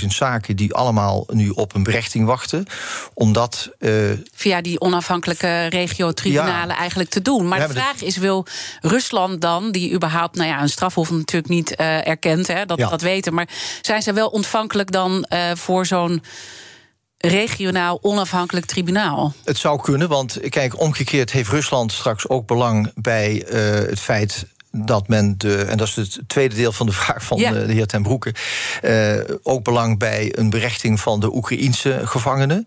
[SPEAKER 3] 13.000 zaken die allemaal nu op een berechting wachten. Omdat. Uh,
[SPEAKER 2] Via die onafhankelijke regio-tribunalen ja. eigenlijk te doen. Maar de vraag is: wil Rusland dan, die überhaupt nou ja, een strafhof natuurlijk niet uh, erkent, hè, dat, ja. dat weten. Maar zijn ze wel ontvankelijk dan uh, voor zo'n regionaal onafhankelijk tribunaal?
[SPEAKER 3] Het zou kunnen, want kijk, omgekeerd heeft Rusland straks ook belang bij uh, het feit dat men de, en dat is het tweede deel van de vraag van ja. de heer Ten Broeke, uh, ook belang bij een berechting van de Oekraïense gevangenen.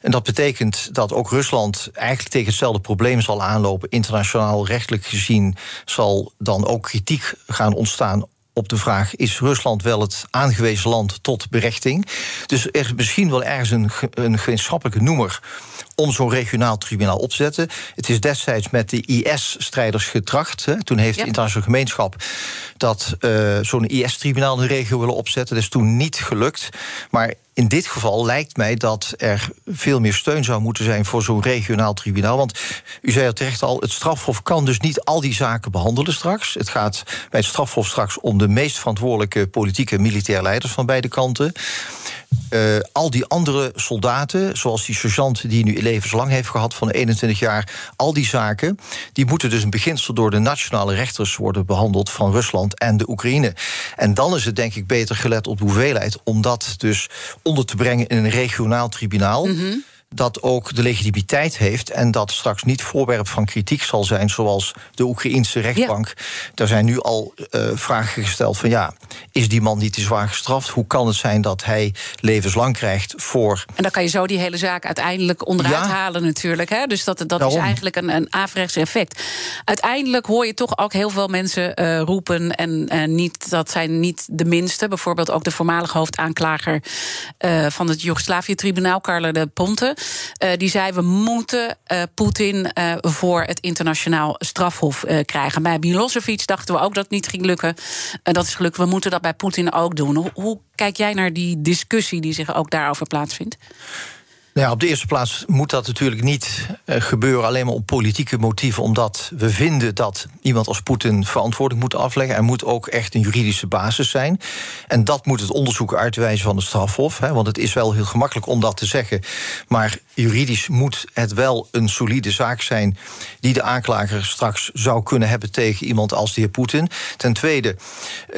[SPEAKER 3] En dat betekent dat ook Rusland eigenlijk tegen hetzelfde probleem zal aanlopen. Internationaal rechtelijk gezien zal dan ook kritiek gaan ontstaan op de vraag: is Rusland wel het aangewezen land tot berechting? Dus er is misschien wel ergens een, een gemeenschappelijke noemer om zo'n regionaal tribunaal op te zetten. Het is destijds met de IS-strijders getracht. Hè. Toen heeft ja. de internationale gemeenschap dat uh, zo'n IS-tribunaal in de regio willen opzetten. Dat is toen niet gelukt. Maar in dit geval lijkt mij dat er veel meer steun zou moeten zijn voor zo'n regionaal tribunaal. Want u zei het terecht al, het strafhof kan dus niet al die zaken behandelen straks. Het gaat bij het strafhof straks om de meest verantwoordelijke politieke en militaire leiders van beide kanten. Uh, al die andere soldaten, zoals die sergeant die nu levenslang heeft gehad van 21 jaar, al die zaken, die moeten dus in beginsel door de nationale rechters worden behandeld van Rusland en de Oekraïne. En dan is het denk ik beter gelet op de hoeveelheid om dat dus onder te brengen in een regionaal tribunaal. -hmm dat ook de legitimiteit heeft en dat straks niet voorwerp van kritiek zal zijn, zoals de Oekraïnse rechtbank. Ja. Daar zijn nu al uh, vragen gesteld van ja, is die man niet te zwaar gestraft? Hoe kan het zijn dat hij levenslang krijgt voor.
[SPEAKER 2] En dan kan je zo die hele zaak uiteindelijk onderuit ja. halen, natuurlijk. Hè? Dus dat, dat is eigenlijk een, een averechts effect. Uiteindelijk hoor je toch ook heel veel mensen uh, roepen, en uh, niet, dat zijn niet de minste. Bijvoorbeeld ook de voormalige hoofdaanklager uh, van het Joegoslavië-tribunaal, Carla de Ponte. Uh, die zei: we moeten uh, Poetin uh, voor het internationaal strafhof krijgen. Bij Milosevic dachten we ook dat het niet ging lukken. dat is gelukt. We moeten dat bij Poetin ook doen. Hoe kijk jij naar die discussie die zich ook daarover plaatsvindt?
[SPEAKER 3] Nou ja, op de eerste plaats moet dat natuurlijk niet uh, gebeuren alleen maar om politieke motieven, omdat we vinden dat iemand als Poetin verantwoording moet afleggen. Er moet ook echt een juridische basis zijn. En dat moet het onderzoek uitwijzen van de strafhof. Hè, want het is wel heel gemakkelijk om dat te zeggen. Maar juridisch moet het wel een solide zaak zijn die de aanklager straks zou kunnen hebben tegen iemand als de heer Poetin. Ten tweede, uh,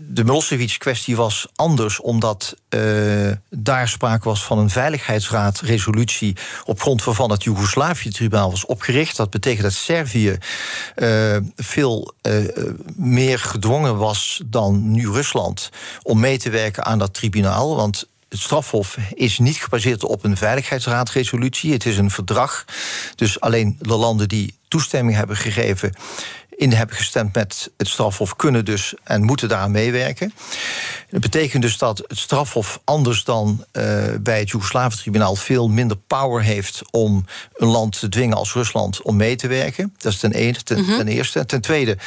[SPEAKER 3] de Milosevic-kwestie was anders, omdat uh, daar sprake was van een veiligheidsraad Veiligheidsraad-resolutie op grond waarvan het Joegoslavië-tribunaal was opgericht. Dat betekent dat Servië uh, veel uh, meer gedwongen was dan nu Rusland om mee te werken aan dat tribunaal. Want het strafhof is niet gebaseerd op een veiligheidsraadresolutie. Het is een verdrag. Dus alleen de landen die toestemming hebben gegeven in hebben gestemd met het strafhof, kunnen dus en moeten daaraan meewerken. Dat betekent dus dat het strafhof anders dan uh, bij het Joegoslavië-tribunaal veel minder power heeft om een land te dwingen als Rusland om mee te werken. Dat is ten, ene, ten, mm -hmm. ten eerste. Ten tweede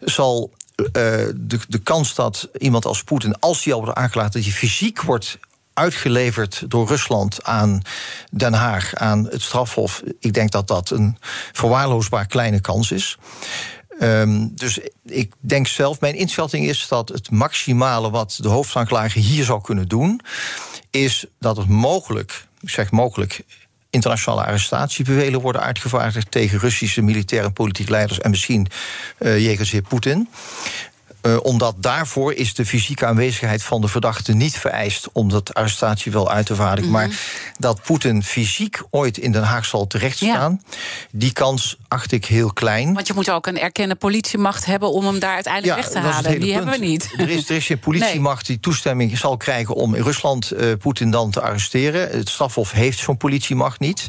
[SPEAKER 3] zal uh, de, de kans dat iemand als Poetin, als hij al wordt aangeklaagd, dat hij fysiek wordt uitgeleverd door Rusland aan Den Haag, aan het strafhof. Ik denk dat dat een verwaarloosbaar kleine kans is. Um, dus ik denk zelf, mijn inschatting is dat het maximale wat de hoofdaanklager hier zou kunnen doen, is dat het mogelijk, ik zeg mogelijk, internationale arrestatiebevelen worden uitgevaardigd tegen Russische militaire en politieke leiders en misschien uh, jegens heer Poetin. Uh, omdat daarvoor is de fysieke aanwezigheid van de verdachte niet vereist om dat arrestatie wel uit te vaardigen. Mm -hmm. Maar dat Poetin fysiek ooit in Den Haag zal terechtstaan, ja. die kans acht ik heel klein.
[SPEAKER 2] Want je moet ook een erkende politiemacht hebben om hem daar uiteindelijk ja, weg te halen. Die punt. hebben we niet.
[SPEAKER 3] Er is, er is geen politiemacht nee. die toestemming zal krijgen om in Rusland uh, Poetin dan te arresteren. Het strafhof heeft zo'n politiemacht niet.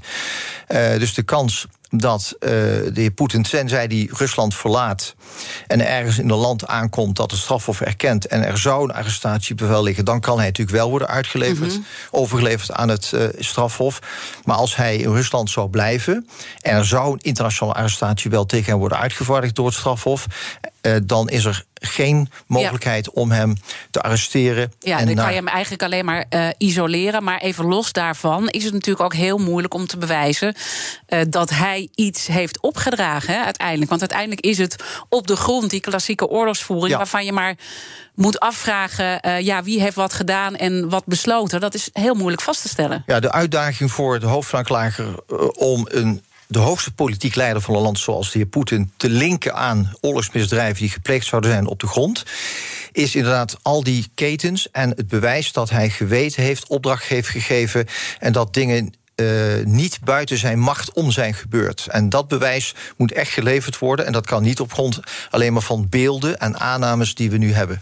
[SPEAKER 3] Uh, dus de kans dat uh, de heer Poetin, tenzij die Rusland verlaat en ergens in een land aankomt dat het strafhof erkent en er zou een arrestatiebevel liggen, dan kan hij natuurlijk wel worden uitgeleverd, mm -hmm. overgeleverd aan het uh, strafhof. Maar als hij in Rusland zou blijven en er zou een internationale arrestatiebevel tegen hem worden uitgevaardigd door het strafhof, uh, dan is er geen mogelijkheid ja. om hem te arresteren.
[SPEAKER 2] Ja, en dan kan je hem eigenlijk alleen maar uh, isoleren. Maar even los daarvan is het natuurlijk ook heel moeilijk om te bewijzen uh, dat hij iets heeft opgedragen hè, uiteindelijk. Want uiteindelijk is het op de grond die klassieke oorlogsvoering ja. waarvan je maar moet afvragen uh, ja, wie heeft wat gedaan en wat besloten. Dat is heel moeilijk vast te stellen.
[SPEAKER 3] Ja, de uitdaging voor de hoofdaanklager om een de hoogste politiek leider van een land zoals de heer Poetin te linken aan oorlogsmisdrijven die gepleegd zouden zijn op de grond, is inderdaad al die ketens en het bewijs dat hij geweten heeft, opdracht heeft gegeven en dat dingen uh, niet buiten zijn macht om zijn gebeurd. En dat bewijs moet echt geleverd worden. En dat kan niet op grond alleen maar van beelden en aannames die we nu hebben.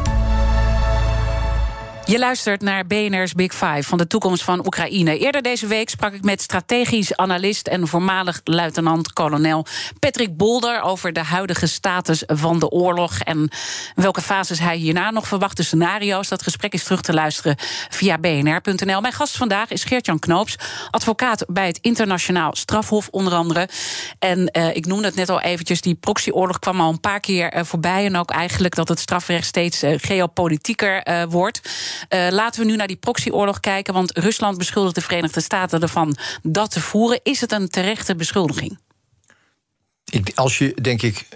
[SPEAKER 2] Je luistert naar BNR's Big Five van de toekomst van Oekraïne. Eerder deze week sprak ik met strategisch analist en voormalig luitenant-kolonel Patrick Bolder over de huidige status van de oorlog en welke fases hij hierna nog verwacht, de scenario's. Dat gesprek is terug te luisteren via bnr.nl. Mijn gast vandaag is Geert-Jan Knoops, advocaat bij het Internationaal Strafhof onder andere. En uh, ik noemde het net al eventjes, die proxyoorlog kwam al een paar keer uh, voorbij en ook eigenlijk dat het strafrecht steeds uh, geopolitieker wordt. Uh, laten we nu naar die proxyoorlog kijken. Want Rusland beschuldigt de Verenigde Staten ervan dat te voeren. Is het een terechte beschuldiging?
[SPEAKER 3] Ik, als je, denk ik,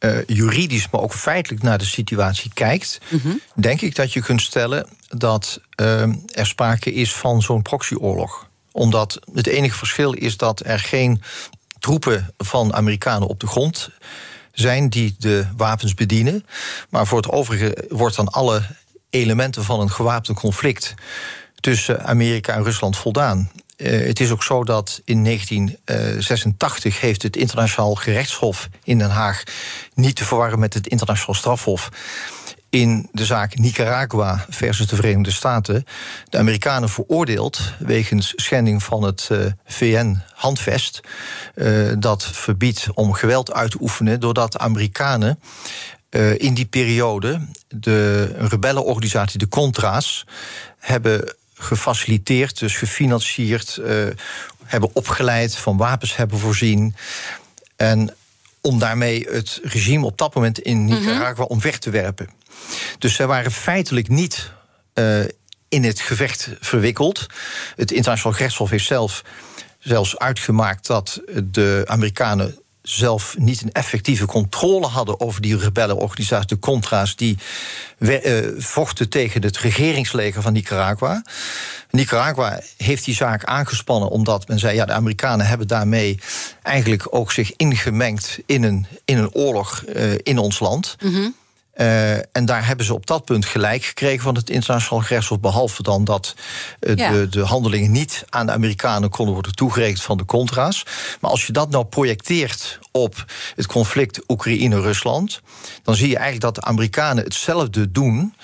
[SPEAKER 3] uh, juridisch, maar ook feitelijk naar de situatie kijkt, mm -hmm. denk ik dat je kunt stellen dat uh, er sprake is van zo'n proxyoorlog. Omdat het enige verschil is dat er geen troepen van Amerikanen op de grond zijn die de wapens bedienen. Maar voor het overige wordt dan alle elementen van een gewapend conflict tussen Amerika en Rusland voldaan. Uh, het is ook zo dat in 1986 heeft het internationaal gerechtshof in Den Haag niet te verwarren met het internationaal strafhof in de zaak Nicaragua versus de Verenigde Staten de Amerikanen veroordeeld wegens schending van het uh, VN-handvest. Uh, dat verbiedt om geweld uit te oefenen doordat Amerikanen uh, in die periode de rebellenorganisatie, de Contra's, hebben gefaciliteerd, dus gefinancierd, uh, hebben opgeleid, van wapens hebben voorzien. En om daarmee het regime op dat moment in Nicaragua om weg te werpen. Dus zij waren feitelijk niet uh, in het gevecht verwikkeld. Het internationaal gerechtshof heeft zelf zelfs uitgemaakt dat de Amerikanen zelf niet een effectieve controle hadden over die rebellenorganisatie, de Contra's, die uh, vochten tegen het regeringsleger van Nicaragua. Nicaragua heeft die zaak aangespannen omdat men zei: ja, de Amerikanen hebben daarmee eigenlijk ook zich ingemengd in een, in een oorlog uh, in ons land. Mm uh, en daar hebben ze op dat punt gelijk gekregen van het internationaal gerechtshof. Behalve dan dat uh, ja. de, de, handelingen niet aan de Amerikanen konden worden toegerekend van de Contra's. Maar als je dat nou projecteert op het conflict Oekraïne-Rusland, dan zie je eigenlijk dat de Amerikanen hetzelfde doen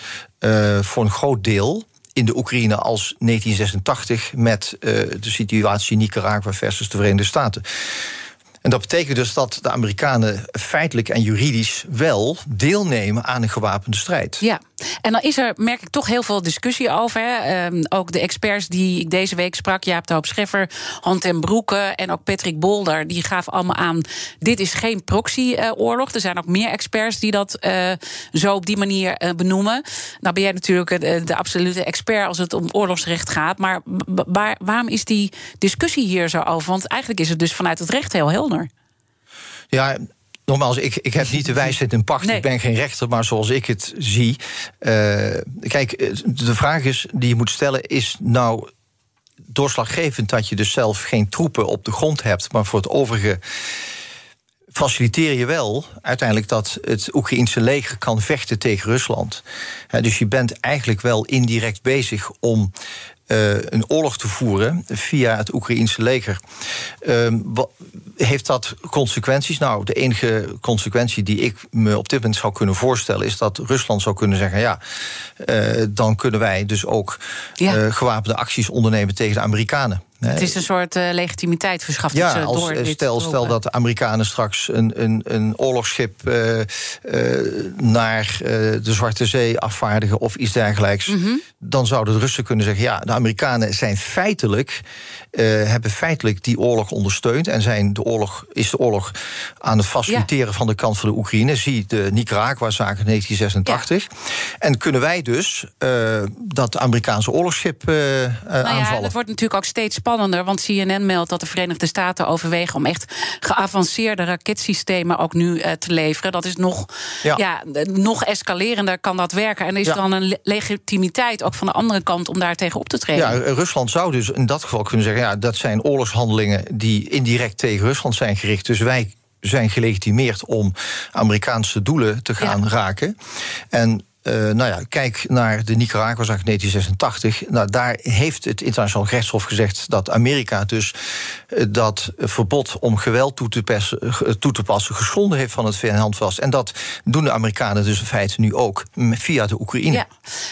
[SPEAKER 3] uh, voor een groot deel in de Oekraïne als 1986 met de situatie Nicaragua versus de Verenigde Staten. En dat betekent dus dat de Amerikanen feitelijk en juridisch wel deelnemen aan een gewapende strijd.
[SPEAKER 2] Ja, en dan is er, merk ik, toch heel veel discussie over. Hè. Um, ook de experts die ik deze week sprak, Jaap de Hoop Scheffer, Han Broeke en ook Patrick Bolder, die gaven allemaal aan: dit is geen proxyoorlog. Er zijn ook meer experts die dat uh, zo op die manier uh, benoemen. Nou ben jij natuurlijk de, absolute expert als het om oorlogsrecht gaat. Maar waar, waarom is die discussie hier zo over? Want eigenlijk is het dus vanuit het recht heel helder.
[SPEAKER 3] Ja, Nogmaals, ik, ik heb niet de wijsheid in pacht. Ik ben geen rechter, maar zoals ik het zie. Uh, kijk, de vraag is die je moet stellen: is nou doorslaggevend dat je dus zelf geen troepen op de grond hebt, maar voor het overige faciliteer je wel uiteindelijk dat het Oekraïnse leger kan vechten tegen Rusland. dus je bent eigenlijk wel indirect bezig om uh, een oorlog te voeren via het Oekraïense leger. Uh, heeft dat consequenties? Nou, de enige consequentie die ik me op dit moment zou kunnen voorstellen, is dat Rusland zou kunnen zeggen: ja, uh, dan kunnen wij dus ook ja. gewapende acties ondernemen tegen de Amerikanen.
[SPEAKER 2] Het is een soort uh, legitimiteit verschaft
[SPEAKER 3] ja,
[SPEAKER 2] ze
[SPEAKER 3] als,
[SPEAKER 2] door
[SPEAKER 3] dit stel, stel dat de Amerikanen straks een, een, een oorlogsschip uh, uh, naar de Zwarte Zee afvaardigen of iets dergelijks, mm -hmm. dan zouden de Russen kunnen zeggen: ja, de Amerikanen zijn feitelijk hebben feitelijk die oorlog ondersteund en zijn de oorlog is de oorlog aan het faciliteren ja. van de kant van de Oekraïne. Zie de Nicaragua-zaak in 1986. Ja. En kunnen wij dus dat Amerikaanse oorlogsschip nou aanvallen?
[SPEAKER 2] Ja, dat wordt natuurlijk ook steeds spannender, want CNN meldt dat de Verenigde Staten overwegen om echt geavanceerde raketsystemen ook nu uh, te leveren. Dat is nog, ja. ja. nog escalerender kan dat werken. En er is ja. dan een legitimiteit ook van de andere kant om daar tegen op te treden.
[SPEAKER 3] Ja, Rusland zou dus in dat geval kunnen zeggen: ja, dat zijn oorlogshandelingen die indirect tegen Rusland zijn gericht. Dus wij zijn gelegitimeerd om Amerikaanse doelen te gaan ja. raken. En uh, nou ja, kijk naar de Nicaragua-zaak 1986. Nou, daar heeft het internationaal gerechtshof gezegd dat Amerika dus uh, dat verbod om geweld toe te, passen, uh, toe te passen geschonden heeft van het VN-handvast. En dat doen de Amerikanen dus in feite nu ook via de Oekraïne.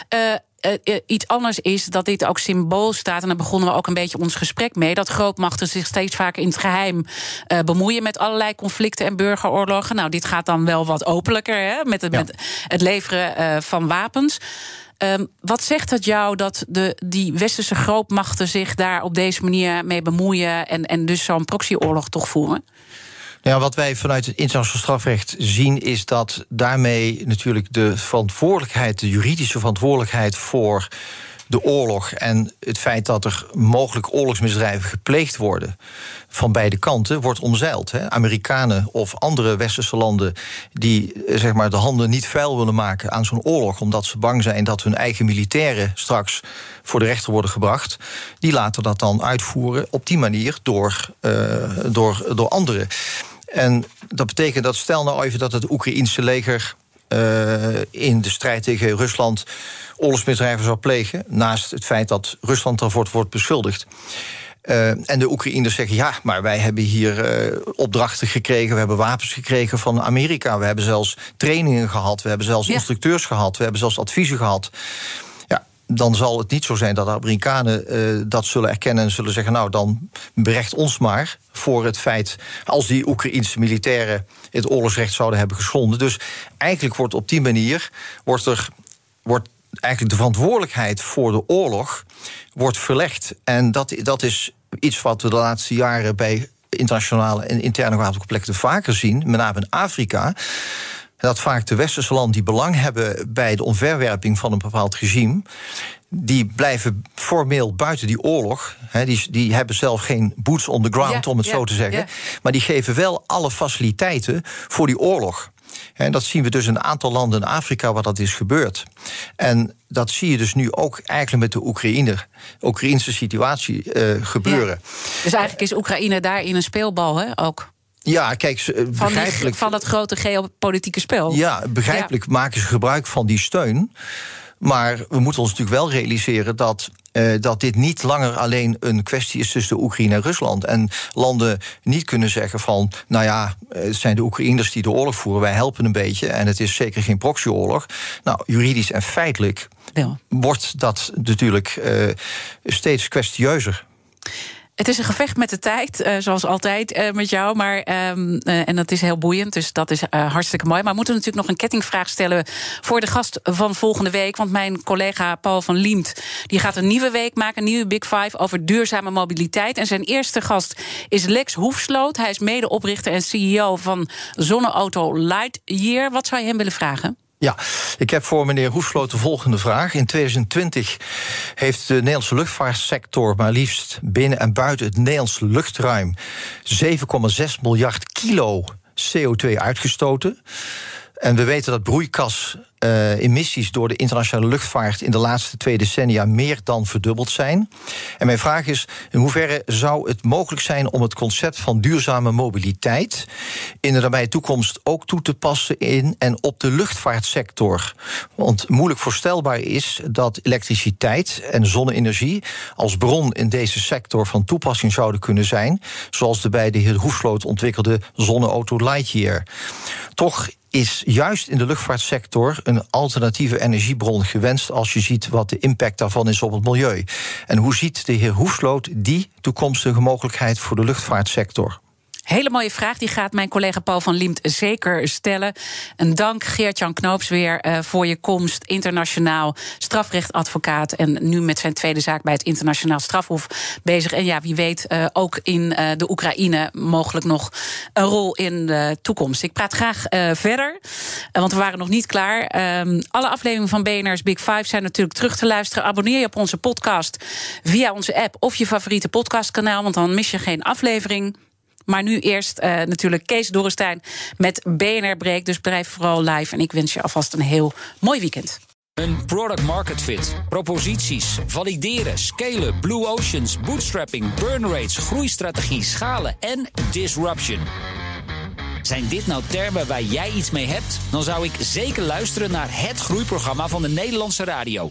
[SPEAKER 2] Ja uh, iets anders is dat dit ook symbool staat. En daar begonnen we ook een beetje ons gesprek mee. Dat grootmachten zich steeds vaker in het geheim uh, bemoeien met allerlei conflicten en burgeroorlogen. Nou, dit gaat dan wel wat openlijker hè, met, het, ja. met het leveren uh, van wapens. Um, wat zegt het jou dat de, die westerse grootmachten zich daar op deze manier mee bemoeien en, en dus zo'n proxyoorlog toch voeren?
[SPEAKER 3] Ja, wat wij vanuit het internationaal strafrecht zien, is dat daarmee natuurlijk de verantwoordelijkheid, de juridische verantwoordelijkheid voor de oorlog en het feit dat er mogelijk oorlogsmisdrijven gepleegd worden van beide kanten wordt omzeild. Hè. Amerikanen of andere westerse landen die zeg maar, de handen niet vuil willen maken aan zo'n oorlog, omdat ze bang zijn dat hun eigen militairen straks voor de rechter worden gebracht, die laten dat dan uitvoeren op die manier door, uh, door, door anderen. En dat betekent dat, stel nou even dat het Oekraïense leger uh, in de strijd tegen Rusland oorlogsmisdrijven zou plegen. Naast het feit dat Rusland daarvoor wordt beschuldigd. Uh, en de Oekraïners zeggen: ja, maar wij hebben hier uh, opdrachten gekregen, we hebben wapens gekregen van Amerika, we hebben zelfs trainingen gehad, we hebben zelfs ja. instructeurs gehad, we hebben zelfs adviezen gehad dan zal het niet zo zijn dat de Amerikanen uh, dat zullen erkennen en zullen zeggen: Nou, dan berecht ons maar voor het feit als die Oekraïnse militairen het oorlogsrecht zouden hebben geschonden. Dus eigenlijk wordt op die manier wordt er wordt eigenlijk de verantwoordelijkheid voor de oorlog wordt verlegd. En dat, dat is iets wat we de laatste jaren bij internationale en interne wapenconflicten vaker zien, met name in Afrika dat vaak de westerse landen die belang hebben bij de omverwerping van een bepaald regime, die blijven formeel buiten die oorlog. die, die hebben zelf geen boots on the ground, om het zo te zeggen. Maar die geven wel alle faciliteiten voor die oorlog. En dat zien we dus in een aantal landen in Afrika waar dat is gebeurd. En dat zie je dus nu ook eigenlijk met de Oekraïne, Oekraïnse situatie uh, gebeuren.
[SPEAKER 2] Dus eigenlijk is Oekraïne daarin een speelbal, hè? Ook.
[SPEAKER 3] Ja, kijk, begrijpelijk.
[SPEAKER 2] Van, van dat grote geopolitieke spel.
[SPEAKER 3] Ja, begrijpelijk maken ze gebruik van die steun. Maar we moeten ons natuurlijk wel realiseren dat uh, dat dit niet langer alleen een kwestie is tussen de Oekraïne en Rusland. En landen niet kunnen zeggen van, nou ja, het zijn de Oekraïners die de oorlog voeren, wij helpen een beetje. En het is zeker geen proxyoorlog. Nou, juridisch en feitelijk ja. wordt dat natuurlijk uh, steeds kwestieuzer.
[SPEAKER 2] Het is een gevecht met de tijd, uh, zoals altijd uh, met jou. Maar, um, uh, en dat is heel boeiend, dus dat is hartstikke mooi. Maar we moeten natuurlijk nog een kettingvraag stellen voor de gast van volgende week. Want mijn collega Paul van Liemt die gaat een nieuwe week maken, een nieuwe Big Five over duurzame mobiliteit. En zijn eerste gast is Lex Hoefsloot. Hij is medeoprichter en CEO van Zonneauto Lightyear. Wat zou je hem willen vragen?
[SPEAKER 3] Ja, ik heb voor meneer Hoefsloot de volgende vraag. In 2020 heeft de Nederlandse luchtvaartsector maar liefst binnen en buiten het Nederlandse luchtruim 7,6 miljard kilo CO2 uitgestoten. En we weten dat broeikas uh, emissies door de internationale luchtvaart in de laatste twee decennia meer dan verdubbeld zijn. En mijn vraag is: in hoeverre zou het mogelijk zijn om het concept van duurzame mobiliteit in de nabije toekomst ook toe te passen in en op de luchtvaartsector? Want moeilijk voorstelbaar is dat elektriciteit en zonne-energie als bron in deze sector van toepassing zouden kunnen zijn, zoals de bij de heer Hoefsloot ontwikkelde zonneauto Lightyear. Toch is juist in de luchtvaartsector een alternatieve energiebron gewenst als je ziet wat de impact daarvan is op het milieu. En hoe ziet de heer Hoefsloot die toekomstige mogelijkheid voor de luchtvaartsector?
[SPEAKER 2] Hele mooie vraag, die gaat mijn collega Paul van Liemt zeker stellen. Een dank Geert-Jan Knoops weer uh, voor je komst. Internationaal strafrechtadvocaat en nu met zijn tweede zaak bij het internationaal strafhof bezig. En ja, wie weet uh, ook in uh, de Oekraïne mogelijk nog een rol in de toekomst. Ik praat graag verder, want we waren nog niet klaar. Ehm, alle afleveringen van BNR's Big Five zijn natuurlijk terug te luisteren. Abonneer je op onze podcast via onze app of je favoriete podcastkanaal, want dan mis je geen aflevering. Maar nu eerst uh, natuurlijk Kees Dorrestein met BNR Break. Dus blijf vooral live. En ik wens je alvast een heel mooi weekend.
[SPEAKER 5] Een product market fit, proposities, valideren, scalen, blue oceans, bootstrapping, burn rates, groeistrategie, schalen en disruption. Zijn dit nou termen waar jij iets mee hebt? Dan zou ik zeker luisteren naar het groeiprogramma van de Nederlandse radio.